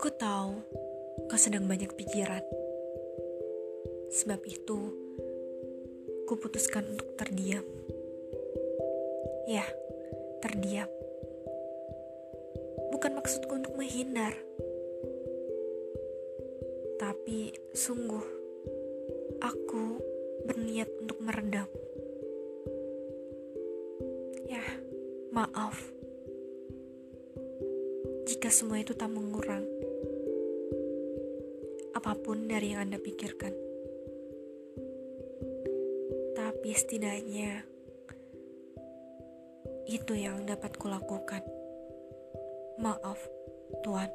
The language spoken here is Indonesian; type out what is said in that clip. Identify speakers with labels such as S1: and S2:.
S1: Aku tahu kau sedang banyak pikiran. Sebab itu, kuputuskan untuk terdiam. Ya, terdiam. Bukan maksudku untuk menghindar. Tapi sungguh, aku berniat untuk meredam. Ya, maaf jika semua itu tak mengurang apa pun dari yang Anda pikirkan. Tapi setidaknya itu yang dapat kulakukan. Maaf, Tuhan.